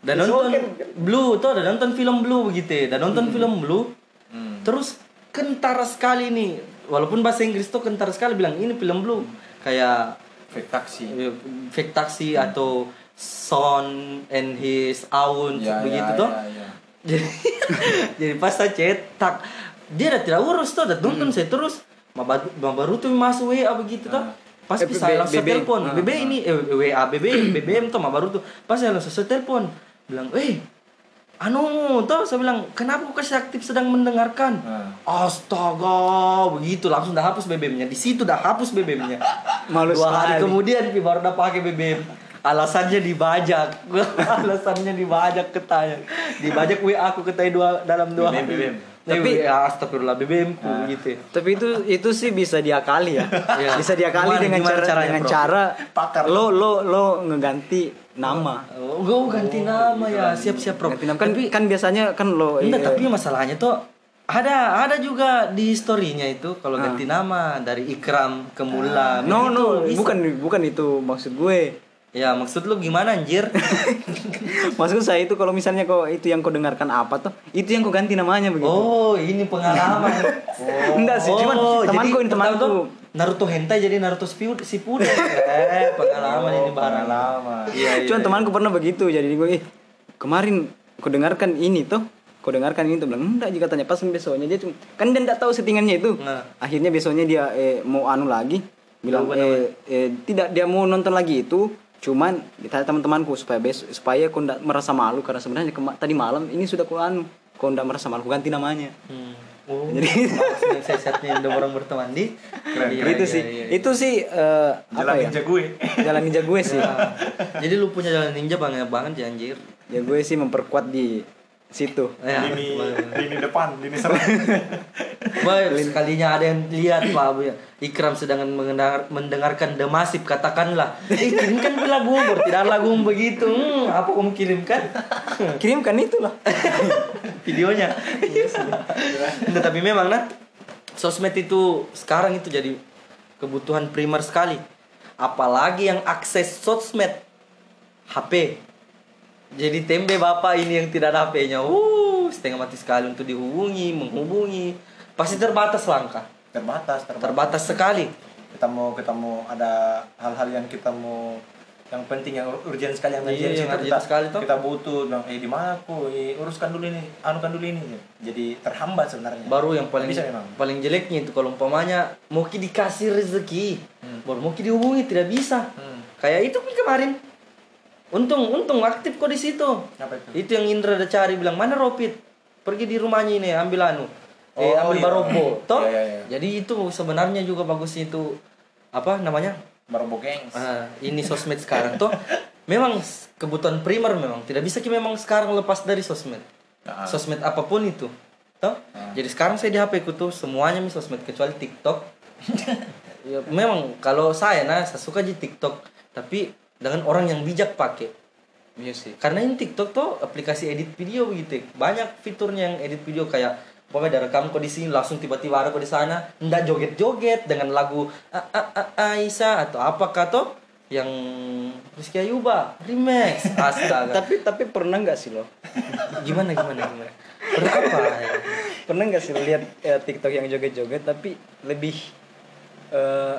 dan nonton Blue tuh dan nonton film Blue begitu ya. Dan nonton film Blue. Terus kentara sekali nih. Walaupun bahasa Inggris tuh kentara sekali bilang ini film Blue. Kayak Fake taksi. eh, fake taksi atau Son and his Aun Ya, begitu ya, tuh. ya, ya. Jadi jadi pas saya cetak dia udah tidak urus tuh, udah tuntun saya terus. Ma baru tuh masuk WA begitu tuh. Pas Eh, bisa BB. langsung telepon, Ah, BB ini eh, WA BB BBM tuh baru tuh. Pas saya langsung telepon bilang, "Eh, anu tuh saya bilang kenapa kok kasih aktif sedang mendengarkan Ah. astaga begitu langsung dah hapus BBM-nya di situ dah hapus BBM-nya Malu dua hari sekali. kemudian Pi, baru dah pakai BBM alasannya dibajak alasannya dibajak ketanya dibajak WA aku ketanya dua dalam dua BBM, BBM. tapi ya astagfirullah BBM ku gitu Tapi itu itu sih bisa diakali ya. Iya. Bisa diakali Gimana- dengan gimana cara caranya, dengan Bro? cara Pakar. lo lo lo ngeganti nama. oh gue ganti nama ya siap-siap bro Ganti nama kan kan biasanya kan lo Enggak, eh, tapi masalahnya tuh ada ada juga di story-nya itu kalau ganti nama dari Ikram ke Mula. Ah. no no bisa. bukan bukan itu maksud gue. Ya, maksud lu gimana anjir? Maksud saya itu kalau misalnya kok itu yang kau dengarkan apa tuh, itu yang kau ganti namanya begitu. oh, ini pengalaman. Oh. Enggak sih, cuman temanku ini temanku. Naruto hentai jadi Naruto Shippuden. Eh, pengalaman ini barang. Pengalaman. Iya, iya. Cuman temanku pernah begitu jadi gue eh, kemarin kau dengarkan ini tuh kau dengarkan ini tuh bilang enggak jika tanya pas besoknya dia cuma kan dia enggak tahu settingannya itu Nah. akhirnya besoknya dia eh, mau anu lagi bilang Lupa eh, eh, tidak dia mau nonton lagi itu cuman ditanya teman-temanku supaya besok supaya kau enggak merasa malu karena sebenarnya tadi malam ini sudah kau anu kau enggak merasa malu ganti namanya Hmm. Oh, Jadi- sesetnya udah orang berteman di. Keren, Iya, itu iya, sih iya, iya. itu sih eh, apa Jalan ya ninja gue. jalan ninja gue sih Nah, jadi lu punya jalan ninja banget banget ya anjir. ya gue sih memperkuat di situ Ya, Lini lini depan, lini serang. Baik, sekalinya ada yang lihat Pak Abu. Ikram sedang mendengar, mendengarkan The Massive katakanlah. Eh, kirimkan ke lagu Umur, tidak ada lagu begitu. Hmm, apa kamu kirimkan? kirimkan itulah Videonya. Nah, tapi memang nah sosmed itu sekarang itu jadi kebutuhan primer sekali. Apalagi yang akses sosmed HP. Jadi tembe bapak ini yang tidak ada HP-nya. Uh, setengah mati sekali untuk dihubungi, menghubungi. Pasti terbatas langkah. Terbatas, terbatas. Terbatas sekali. Kita mau kita mau ada hal-hal yang kita mau yang penting yang ur- urgent sekali yang Iya, urgent yang itu urgent kita, sekali tuh. kita butuh bilang eh di mana aku eh, uruskan dulu ini anukan dulu ini jadi terhambat sebenarnya Baru yang paling bisa memang paling jeleknya itu kalau umpamanya mau dikasih rezeki, Hmm. baru mau dihubungi tidak bisa. Hmm. Kayak itu kemarin. Untung, untung aktif kok di situ. apa itu Itu yang Indra udah cari bilang mana Ropit? Pergi di rumahnya ini ambil anu. Eh Oh, ambil iya. barobo. Toh? Iya, iya, iya. Jadi itu sebenarnya juga bagus itu apa namanya? Barbo Gangs Ah, ini sosmed sekarang toh. Memang kebutuhan primer memang tidak bisa ki memang sekarang lepas dari sosmed. Ah. Sosmed apa pun itu. Toh? Ah. Jadi sekarang saya di HP ku tuh semuanya mi sosmed kecuali TikTok. ya, memang kalau saya nah saya suka di TikTok tapi dengan orang yang bijak pakai. iya sih Karena ini TikTok tuh aplikasi edit video begitu. Banyak fiturnya yang edit video kayak pokoknya ada rekam kok di sini langsung tiba-tiba ada kok di sana, ndak joget-joget dengan lagu "A- A- A- Aisyah atau apakah tuh yang Rizky Ayuba remix. Astaga. tapi tapi pernah nggak sih lo gimana gimana gimana? Berapa? ya? pernah nggak sih lihat eh, TikTok yang joget-joget tapi lebih eh,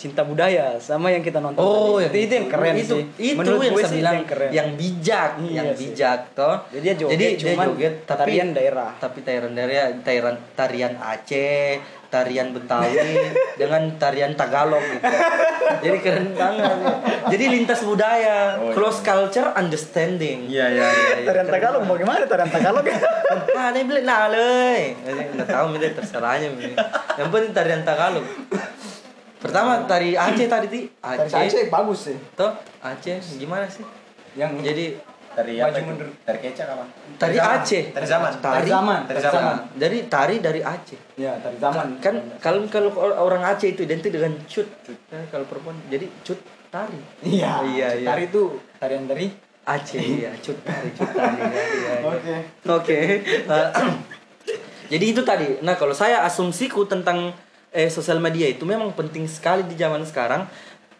cinta budaya sama yang kita nonton Oh, tadi. itu, itu yang keren itu, sih Itu Menurut yang gue saya sih bilang yang keren yang bijak, Iya yang sih. bijak toh. Jadi dia joget, Jadi dia cuman joget tapi tarian daerah. Tapi tarian daerah, tarian tarian Aceh, tarian Betawi dengan tarian Tagalog gitu. Jadi keren banget. Jadi lintas budaya, Oh, iya. close culture understanding. iya iya iya tarian Tagalog bagaimana tarian Tagalog Ah, ini beli nah leuy. Enggak tahu milih terserahnya. Yang penting tarian Tagalog. Pertama tari Aceh tadi ti Aceh. bagus sih Toh Aceh gimana sih? yang Jadi dari Maju apa itu? mundur. dari kecak apa Tari zaman. Aceh. dari zaman Tari zaman Dari zaman. Dari tari dari Aceh. ya tari zaman Kan kalau kalau orang Aceh itu identik dengan cut. Nah, kalau perempuan jadi cut tari. iya Iya, iya. tari itu tarian dari Aceh iya, cut tari, cut tari. ya, iya, iya. oke Oke. Eh, jadi itu tadi. Nah, kalau saya asumsiku tentang eh sosial media itu memang penting sekali di zaman sekarang.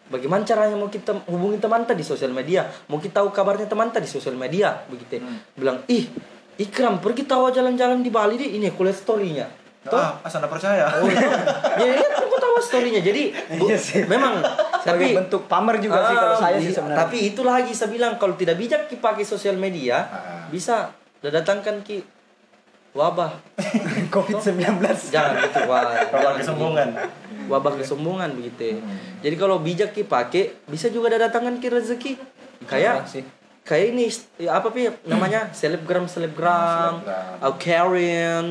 Bagaimana caranya mau kita hubungi teman tadi sosial media? Mau kita tahu kabarnya teman tadi sosial media begitu. ya. Bilang, "Ih, Ikram pergi tahu jalan-jalan di Bali deh. Ini aku lihat story-nya." Toh? ah asal anda percaya Oh, ya lihat aku tahu story-nya. Jadi bu- Iya sih. memang Tapi bentuk pamer juga sih kalau Ah, saya sih iya. sebenarnya. Tapi itu lagi saya bilang kalau tidak bijak ki pakai sosial media Ah. bisa datangkan ki wabah. COVID-19. Jangan itu wah. Wabah kesombongan. Wabah kesombongan begitu. Hmm. Jadi kalau bijak ki pakai bisa juga datangkan ki rezeki. Kayak sih. kayak ini ya apa pi namanya selebgram selebgram, Selebgram. Alkarian,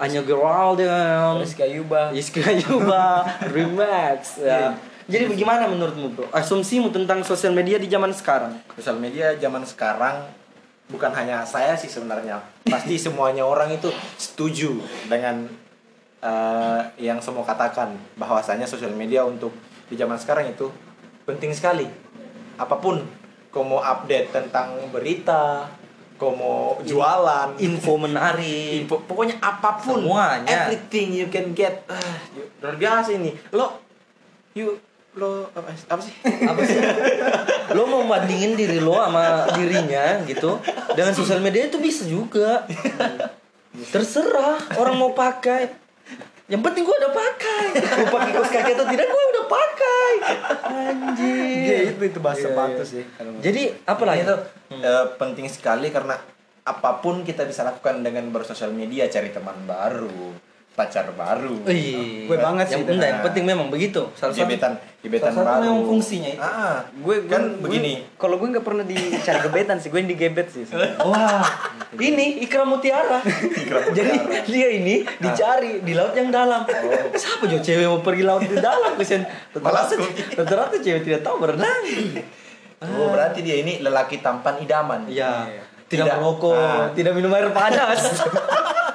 Anya Geraldine, Rizky Ayuba. Iska Yuba, Remax. Ya. Jadi bagaimana menurutmu bro? Asumsimu tentang sosial media di zaman sekarang? Sosial media zaman sekarang bukan hanya saya sih sebenarnya. Pasti semuanya orang itu setuju dengan eh, yang semua katakan bahwasanya sosial media untuk di zaman sekarang itu penting sekali. Apa pun kau mau update tentang berita, kau mau jualan, Info menarik. info, pokoknya apa pun, Semuanya. everything you can get. Ah, luar biasa ini. Lo, you, lo apa, apa sih? apa sih? Lo mau bandingin diri lo sama dirinya gitu. Dengan sosial media itu bisa juga. Terserah orang mau pakai. Yang penting gue udah pakai. Mau pakai kaos kaki atau tidak gue udah pakai. Anjir Iya, itu itu bahasa Iya, sepatu iya. sih. jadi apa lagi? Itu eh, penting sekali karena apa pun kita bisa lakukan dengan bersosial media cari teman baru pacar baru Ih, Gue banget sih, yang, enggak, yang nah. penting memang begitu salah satu gebetan gebetan salah satu baru memang fungsinya itu. ah, gue kan gue- begini kalau gue nggak pernah dicari gebetan sih gue yang digebet sih Wah, ini Ikram Mutiara. Jadi dia ini dicari di laut yang dalam. Siapa jo cewek mau pergi laut di dalam kesian. Malas Rata-rata rata-rata cewek tidak tahu berenang. oh berarti dia ini lelaki tampan idaman Iya. Tidak, Tidak. merokok, Ah. tidak minum air panas.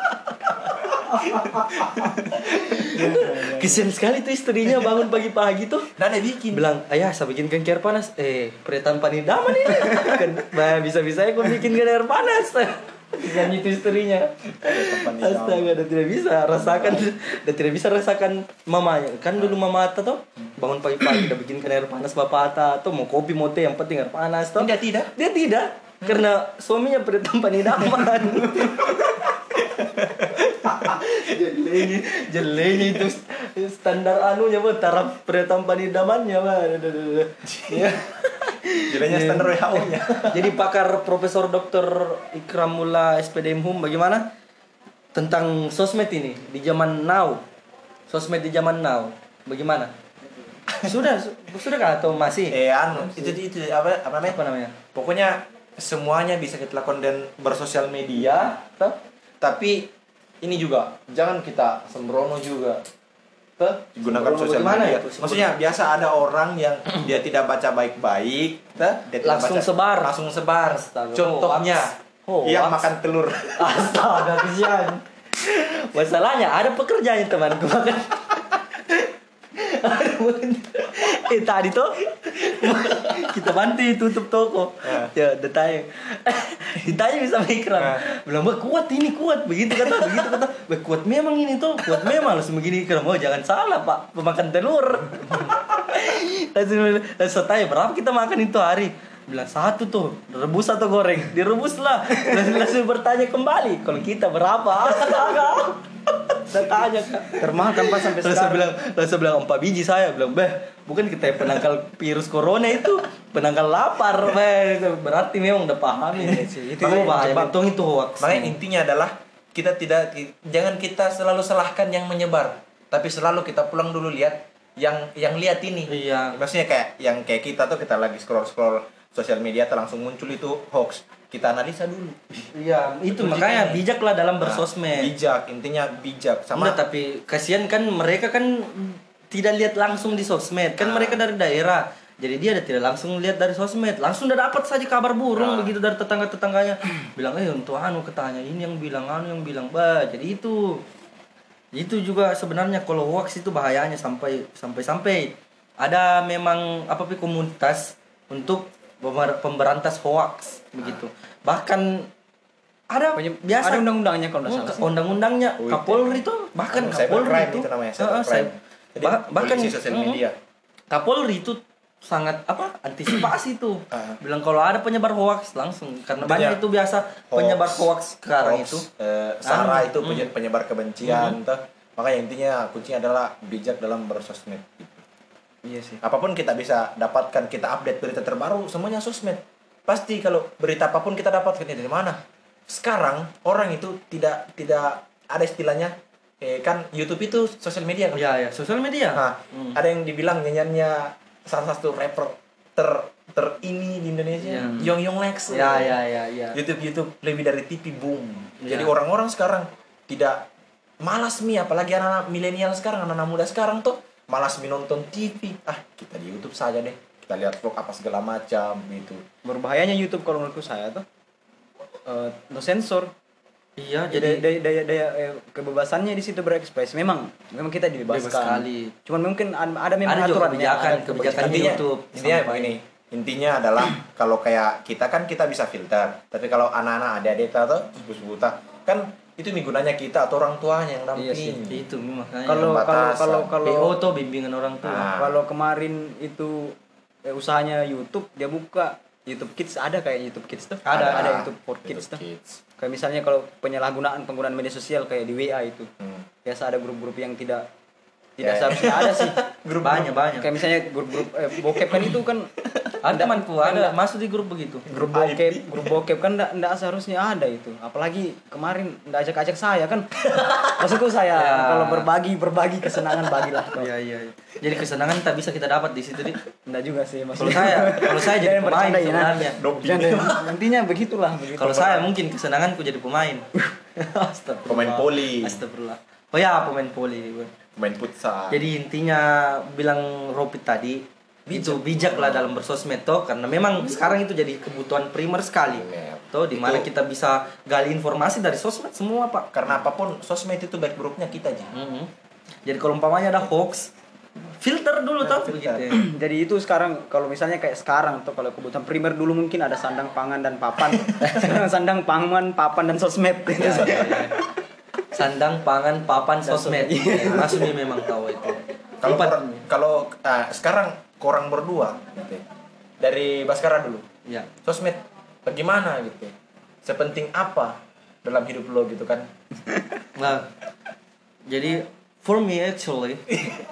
Kesian sekali tuh istrinya bangun pagi-pagi tuh. Dia bikin. Bilang ayah saya bikinkan air panas. Eh pria tanpa idaman ini kan bah, bisa-bisa aku bikinkan air panas. Dan itu istrinya. Astaga dan tidak bisa rasakan dan tidak bisa rasakan mamanya kan dulu mama Ata tuh bangun pagi-pagi udah bikinkan air panas bapak Ata tuh mau kopi mau teh yang penting air panas tuh. Dia tidak. dia tidak karena suaminya tanpa idaman jelenya jelenya itu standar anunya bu taraf tanpa idamannya bah ya jadinya standar WHO nya jadi pakar Profesor Dr. Ikramullah SPDM Hum bagaimana? Tentang sosmed ini di zaman now. Sosmed di zaman now bagaimana? Sudah su- sudah kah? Atau masih? Eh anu itu itu apa apa namanya? Apa namanya? Pokoknya semuanya bisa kita lakukan dan bersosial media tapi ini juga jangan kita sembrono juga gunakan sosial media. itu? Sembrono. Maksudnya biasa ada orang yang dia tidak baca baik-baik, dia Langsung baca- sebar. langsung sebar. Astaga, Contohnya, dia Hoax. makan telur. Astaga kesian. Masalahnya ada pekerjaan temanku makan. Eh tadi tuh kita bantu tutup toko. Ya, ditanya. ditanya bisa Ikram. Nah. Bilang, "Bah, kuat ini kuat." Begitu kata, begitu kata. "Bah, kuat memang ini tuh, kuat memang." Langsung begini Ikram, "Oh, jangan salah, Pak. Pemakan telur." langsung langsung tanya, "Berapa kita makan itu hari?" Bilang satu tuh rebus atau goreng direbus lah langsung, langsung bertanya kembali kalau kita berapa astaga saya tanya kak termahal kan pas sampai sekarang bilang, saya bilang empat biji saya bilang, beh, bukan kita yang penangkal virus corona itu, penangkal lapar, beh. Berarti memang udah paham ini. sih, itu itu jebak. untung itu hoax. Makanya intinya adalah kita tidak jangan kita selalu salahkan yang menyebar, tapi selalu kita pulang dulu lihat yang yang lihat ini. Iya. Maksudnya kayak yang kayak kita tuh kita lagi scroll scroll sosial media tuh langsung muncul itu hoax. Kita analisa dulu. Iya, itu makanya bijaklah dalam Nah, bersosmed. bijak, intinya bijak sama Enggak, tapi kasihan kan mereka kan tidak lihat langsung di sosmed. Kan Ah. mereka dari daerah. Jadi dia udah tidak langsung lihat dari sosmed, langsung udah dapat saja kabar burung Ah. begitu dari tetangga-tetangganya. bilang, "Eh, untuk anu ketanya ini yang bilang anu yang bilang, "Bah, jadi itu." Itu juga sebenarnya kalau hoax itu bahayanya sampai sampai sampai ada memang apa komunitas untuk pemberantas hoax begitu. Bahkan ada biasa ada undang-undangnya kalau nggak salah sih. undang-undangnya Oh. Kapolri itu bahkan Anu, Kapolri itu itu namanya, cyber- Jadi bah- bahkan sosial mm, media. Kapolri itu sangat apa antisipasi tuh Ah. bilang kalau ada penyebar hoax langsung karena Intinya, banyak itu biasa penyebar hoax sekarang Hoax, itu eh, sara Anu, itu penye- penyebar kebencian tuh. Makanya intinya kuncinya adalah bijak dalam bersosmed. Iya sih. apa pun kita bisa dapatkan kita update berita terbaru semuanya sosmed pasti kalau berita apa pun kita dapatkan dari mana sekarang orang itu tidak tidak ada istilahnya eh, kan YouTube itu sosial media kan Ya ya, sosial media. Nah, Hmm. ada yang dibilang nyanyiannya salah satu rapper ter ter ini di Indonesia Ya. Yong Yong Lex Ya ya ya ya. YouTube YouTube lebih dari TV boom Ya. jadi orang-orang sekarang tidak malas mi apalagi anak-anak milenial sekarang anak-anak muda sekarang tuh malas mi nonton TV ah kita di YouTube saja deh kita lihat vlog apa segala macam gitu Berbahayanya YouTube kalau menurutku saya tuh eh no sensor. Iya, Jadi jadi daya daya, daya eh, kebebasannya di situ berekspresi. Memang memang kita dibebaskan. Bebas sekali. Cuman mungkin ada, ada memang Ada juga aturannya, kebijakan- ada kebijakan di intinya YouTube intinya begini intinya adalah kalau kayak kita kan kita bisa filter tapi kalau anak-anak adik-adik kita tuh buta kan itu nih gunanya kita atau orang tuanya yang Iya sih, dampingi itu makanya. Kalau kalau kalau kalau PO tuh bimbingan orang tua. Nah. kalau kemarin itu eh, usahanya YouTube dia buka YouTube Kids ada kayak YouTube Kids tuh Ada, ada, ada. YouTube for Kids tuh Kids. kayak misalnya kalau penyalahgunaan penggunaan media sosial kayak di WA itu Hmm. biasa ada grup-grup yang tidak tidak Ya. seharusnya ada sih Grup banyak banyak. kayak misalnya grup-grup eh, bokep kan itu kan Ada temanku ada masuk di grup begitu. grup bokep grup bokep kan enggak enggak seharusnya ada itu apalagi kemarin enggak ajak-ajak saya kan maksudku saya Ya. kalau berbagi berbagi kesenangan bagilah Iya iya. iya. Jadi kesenangan tak bisa kita dapat di situ di. enggak juga sih Kalau maksudnya saya kalau saya jadi pemain ya, Nah. sebenarnya. Bercanda. intinya begitulah begitu Kalau saya mungkin kesenanganku jadi pemain. Astagfirullah. Pemain poli. Astagfirullah. Oh ya pemain poli. gue. Main futsal. Jadi intinya bilang Ropit tadi itu bijak lah dalam bersosmed toh karena memang sekarang itu jadi kebutuhan primer sekali. Toh di mana Itu- kita bisa gali informasi dari sosmed semua, Pak. karena apa pun sosmed itu baik buruknya kita aja. Mhm. Jadi kalau umpamanya ada hoax, filter dulu begitu. ya. jadi itu sekarang kalau misalnya kayak sekarang tuh kalau kebutuhan primer dulu mungkin ada sandang pangan dan papan sekarang sandang pangan papan dan sosmed Ya, ya, ya. Sandang, pangan, papan, sosmed. Ya, Maksudnya memang tahu itu. Kalau kalau ah, sekarang korang berdua gitu. Dari Baskara dulu. Ya. Sosmed bagaimana gitu. Sepenting apa dalam hidup lo gitu kan. Nah, jadi for me actually,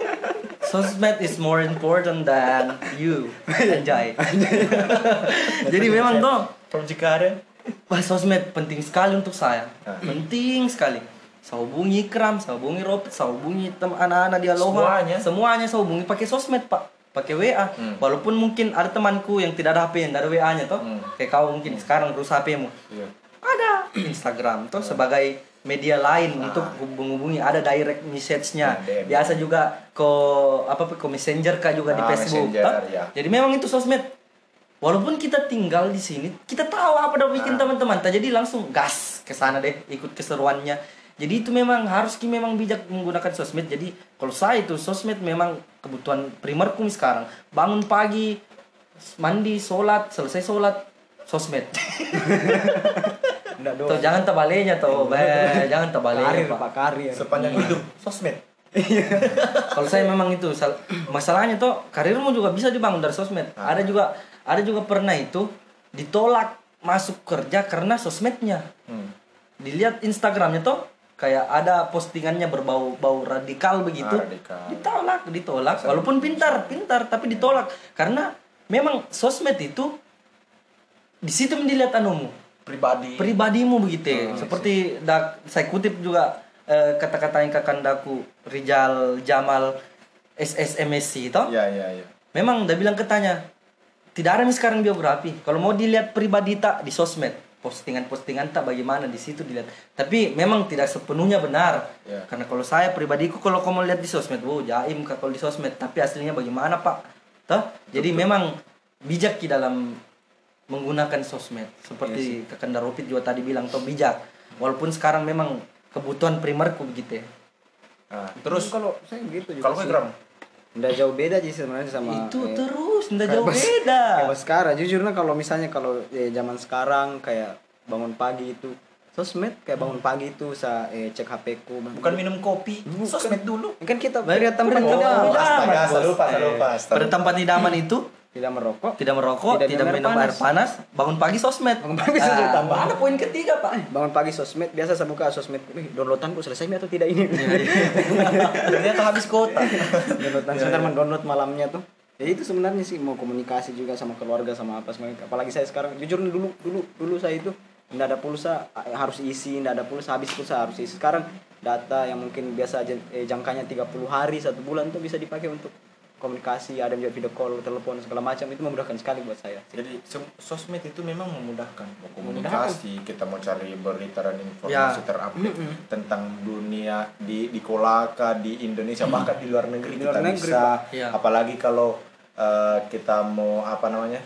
sosmed is more important than you. Anjay. jadi memang tuh From Cikarang. Wah, sosmed penting sekali untuk saya. Ah. Penting sekali. Saya hubungi Kram, saya hubungi Ropit, saya hubungi tem anak-anak di Aloha. Semuanya? Semuanya saya hubungi pakai sosmed, Pak. Pakai WA. Hmm. Walaupun mungkin ada temanku yang tidak ada HP, yang tidak ada WA-nya toh. Hmm. Kayak kau mungkin sekarang rusak HP-mu. Iya. Ada Instagram toh sebagai media lain untuk hubung-hubungi ada direct message-nya. Ah. DM. Biasa juga ke apa ke Messenger kah juga di Ah, Facebook. Ya. Jadi memang itu sosmed. Walaupun kita tinggal di sini, kita tahu apa udah bikin Ah. teman-teman. Tak jadi langsung gas ke sana deh, ikut keseruannya. Jadi itu memang harus ki memang bijak menggunakan sosmed. Jadi kalau saya itu sosmed memang kebutuhan primerku sekarang. Bangun pagi, mandi, sholat, selesai sholat, sosmed. enggak Tuh, jangan tebalenya tuh, be, jangan tebalenya karir pak. karir Sepanjang hidup sosmed. Kalau saya memang itu sal- masalahnya tuh karirmu juga bisa dibangun dari sosmed. Ah. Ada juga ada juga pernah itu ditolak masuk kerja karena sosmednya. Hmm. Dilihat Instagramnya tuh kayak ada postingannya berbau bau radikal begitu. Ah, radikal. Ditolak, ditolak. Walaupun pintar, pintar tapi ditolak karena memang sosmed itu di situ dilihat anumu Pribadi. pribadimu begitu ya. Hmm, seperti dak, saya kutip juga eh, kata-kata yang kakandaku Rijal Jamal SSMSC itu Iya, iya, iya. memang udah bilang ketanya tidak ada nih sekarang biografi kalau mau dilihat pribadi tak di sosmed postingan-postingan tak bagaimana di situ dilihat. Tapi memang tidak sepenuhnya benar. Ya. karena kalau saya pribadiku kalau kamu lihat di sosmed wow jaim kak kalau di sosmed. Tapi aslinya bagaimana pak? Toh? jadi memang bijak di dalam menggunakan sosmed. Seperti kakak Daropit juga tadi bilang toh bijak. Walaupun sekarang memang kebutuhan primerku begitu ya. Nah, terus kalau saya gitu juga kalau gue Nggak jauh beda sih sebenarnya sama itu eh, terus ndak kayak jauh pas- beda kayak sekarang jujur nah kalau misalnya kalau eh, zaman sekarang kayak bangun pagi itu sosmed kayak bangun pagi itu saya eh, cek HP ku bukan minum kopi, sosmed dulu. kan kita Baik, tidak idaman, astaga, bos. saya lupa, lupa, astaga. Pada tempat idaman itu tidak merokok. Tidak merokok, Tidak tidak, minum air air panas, bangun pagi sosmed. Bangun pagi sosmed, Ah, tambah. Ada poin ketiga, Pak. bangun pagi sosmed biasa saya buka sosmed. Wih, downloadanku selesai atau tidak ini? Ternyata habis kota. downloadan. Sebentar mendownload malamnya tuh. Ya itu sebenarnya sih mau komunikasi juga sama keluarga sama apa semuanya apalagi saya sekarang jujur dulu dulu dulu saya itu nggak ada pulsa eh, harus isi nggak ada pulsa habis pulsa harus isi. Sekarang data yang mungkin biasa eh, jangkanya 30 hari satu bulan tuh bisa dipakai untuk komunikasi ada juga video call telepon segala macam itu memudahkan sekali buat saya Jadi sosmed itu memang memudahkan mau Memudahkan. komunikasi, kita mau cari berita dan Ya. informasi terupdate tentang dunia di di Kolaka, di Indonesia bahkan di luar negeri Di kita luar negeri, bisa. Ya. Apalagi kalau eh, kita mau apa namanya?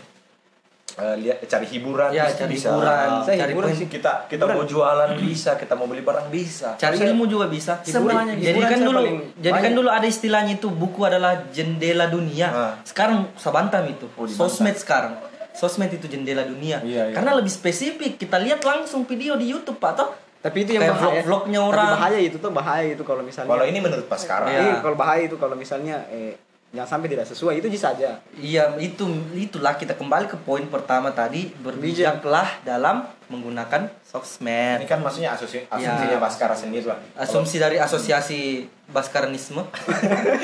Eh, lihat cari hiburan Ya, bisa. cari bisa. hiburan, Saya cari hiburan poin. sih. kita kita mau jualan bisa, kita mau beli barang bisa. Cari Saya- ilmu juga bisa. Hiburan- jadi hiburan kan saya dulu, jadi kan dulu ada istilahnya itu buku adalah jendela dunia. Ah. Sekarang sabantam itu. Oh. Sosmed sekarang. Sosmed itu jendela dunia. Iya, iya. Karena lebih spesifik. Kita lihat langsung video di YouTube, Pak toh. tapi itu yang Kayak bahaya vlog-vlognya Tapi orang. bahaya itu tuh bahaya itu kalau misalnya Kalau ini menurut Pak sekarang. Iya. Iya, kalau bahaya itu kalau misalnya eh jangan sampai tidak sesuai itu bisa saja Iya, itu itulah kita kembali ke poin pertama tadi, berbijaklah dalam menggunakan Ini sosmed. kan maksudnya asumsi asumsinya Ya. Baskara sendiri lah. Asumsi dari asosiasi Baskaranisme.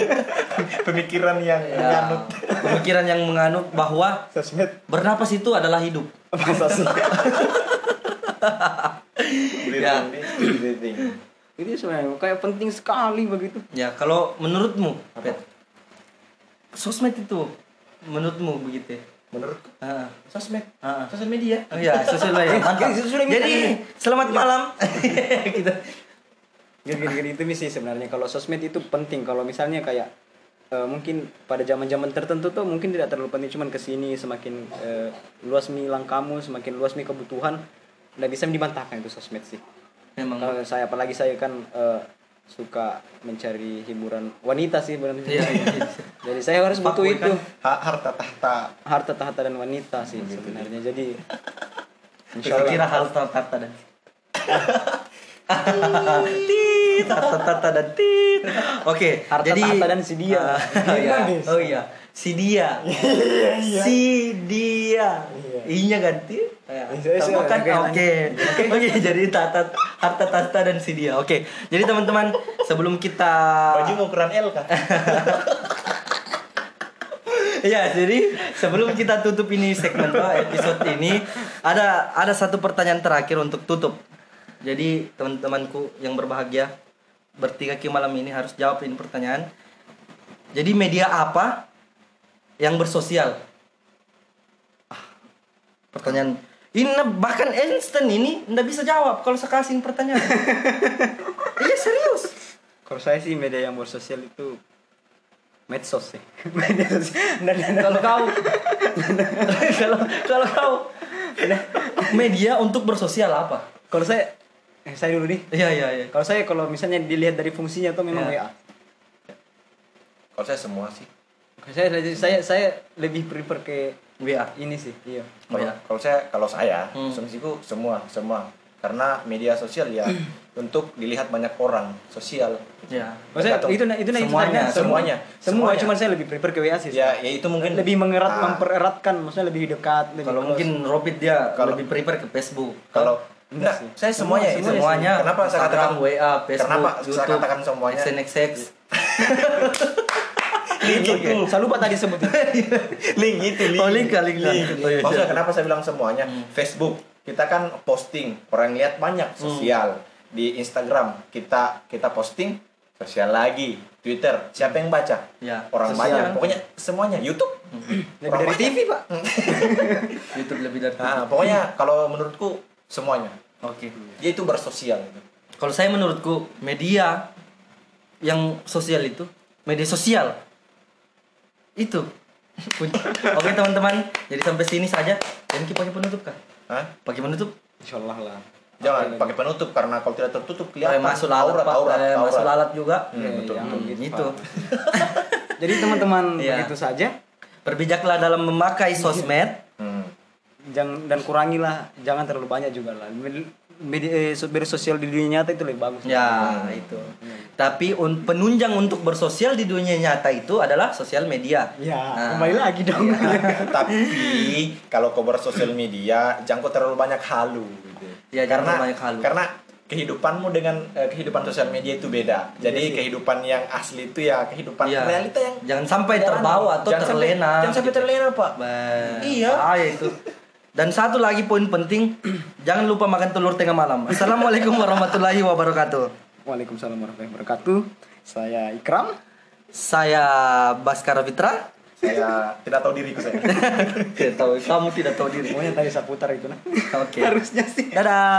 Pemikiran yang Ya, menganut pemikiran yang menganut bahwa sosmed bernapas itu adalah hidup. Ya. ini sebenarnya kayak penting sekali begitu Ya, kalau menurutmu, Pet, sosmed itu menurutmu begitu ya? Menurutku Ah, sosmed, ah. sosial media. Oh iya, sosial media. Mantap. Jadi, sosial media. Jadi, selamat malam. Kita gini-gini itu sih sebenarnya kalau sosmed itu penting kalau misalnya kayak eh, mungkin pada zaman-zaman tertentu tuh mungkin tidak terlalu penting cuman ke sini semakin eh, luas milang kamu semakin luas mi kebutuhan nggak bisa dibantahkan itu sosmed sih memang kalau saya apalagi saya kan eh, suka mencari hiburan wanita sih benar Iya, iya. jadi saya harus butuh Fuckboy itu kan? Ha- harta tahta harta tahta dan wanita sih sebenarnya jadi insya Saya Allah kira hal tata dan tit tata tata dan tit oke Harta jadi tahta dan si dia. Iya. Des. oh iya si dia si dia inya ganti Ya, Iya, iya, tambahkan iya. oke oke jadi tata harta tahta dan si dia oke jadi teman-teman sebelum kita baju mau ukuran L kah? Ya, jadi sebelum kita tutup ini segmen episode ini ada ada satu pertanyaan terakhir untuk tutup. Jadi teman-temanku yang berbahagia bertiga ki malam ini harus jawab ini pertanyaan. Jadi media apa yang bersosial? Ah, pertanyaan ini bahkan Einstein ini ndak bisa jawab kalau saya kasih pertanyaan. Iya serius. kalau saya sih media yang bersosial itu medsos sih media sosial dan, dan, Kalau kau kalau kalau kau media untuk bersosial apa? kalau saya eh, saya dulu nih Iya iya iya. kalau saya kalau misalnya dilihat dari fungsinya tuh memang Ya. WA Kalau saya semua sih. Saya saya saya lebih prefer ke WA. ini sih iya Kalau ya. kalau saya kalau saya Hmm. asumsiku semua semua karena media sosial ya untuk dilihat banyak orang sosial. Ya. Maksudnya itu itu Semuanya, itu- semuanya, semua semuanya. cuma saya lebih prefer ke WA sih Ya ya itu mungkin lebih mengerat Ah, mempereratkan maksudnya lebih dekat lebih Kalau close. mungkin Robit dia Kalau- lebih prefer ke Facebook. kalau Enggak sih. saya semuanya Semua- itu semuanya. Kenapa saya katakan WA, Facebook, Kenapa saya YouTube, katakan semuanya? SNXX. Link itu. saya lupa tadi sebut link itu link. Oh, link kali, link. Oh, iya, Maksudnya kenapa saya bilang semuanya? Facebook kita kan posting. Orang lihat banyak Hmm. sosial. Di Instagram kita kita posting. Sosial lagi. Twitter siapa yang baca? Ya, orang sosial. banyak. Pokoknya semuanya. YouTube? Lebih Orang dari banyak. TV pak. YouTube lebih dari nah pokoknya kalau menurutku semuanya. Oke. dia itu bersosial gitu. Kalau saya menurutku media yang sosial itu media sosial itu. Oke teman-teman, jadi sampai sini saja. Dan kita pakai penutup kah? Hah? Pakai penutup? Insya Allah lah jangan pakai penutup karena kalau tidak tertutup Eh, kelihatan masuk lalat, aurat Pak. aurat Eh, masuk aurat lalat juga. Hmm, Ya, betul. yang Hmm, begitu, gitu. Pak. jadi teman-teman Iya. begitu saja Berbijaklah dalam memakai sosmed. Hmm. jangan dan kurangilah jangan terlalu banyak juga lah media, eh, so- bersosial di dunia nyata itu lebih bagus. Ya, itu. Tapi un- penunjang untuk bersosial di dunia nyata itu adalah sosial media. Ya, Nah, kembali lagi dong. tapi kalau kau bersosial media jangan kau terlalu banyak halu gitu. Ya, karena banyak halu. karena kehidupanmu dengan eh, kehidupan sosial media itu beda jadi sih. kehidupan yang asli itu ya kehidupan Iya. realita yang Jangan sampai terbawa atau jangan sampai- terlena. jangan sampai gitu. terlena pak Bah, Iya. bahaya itu. Dan satu lagi poin penting, jangan lupa makan telur tengah malam. Assalamualaikum warahmatullahi wabarakatuh. Waalaikumsalam warahmatullahi wabarakatuh. Saya Ikram. Saya Baskara Fitra. saya tidak tahu diriku saya Tidak tahu, kamu tidak tahu diri. Pokoknya tadi saya putar itu nah. Oke. Harusnya sih. Dadah.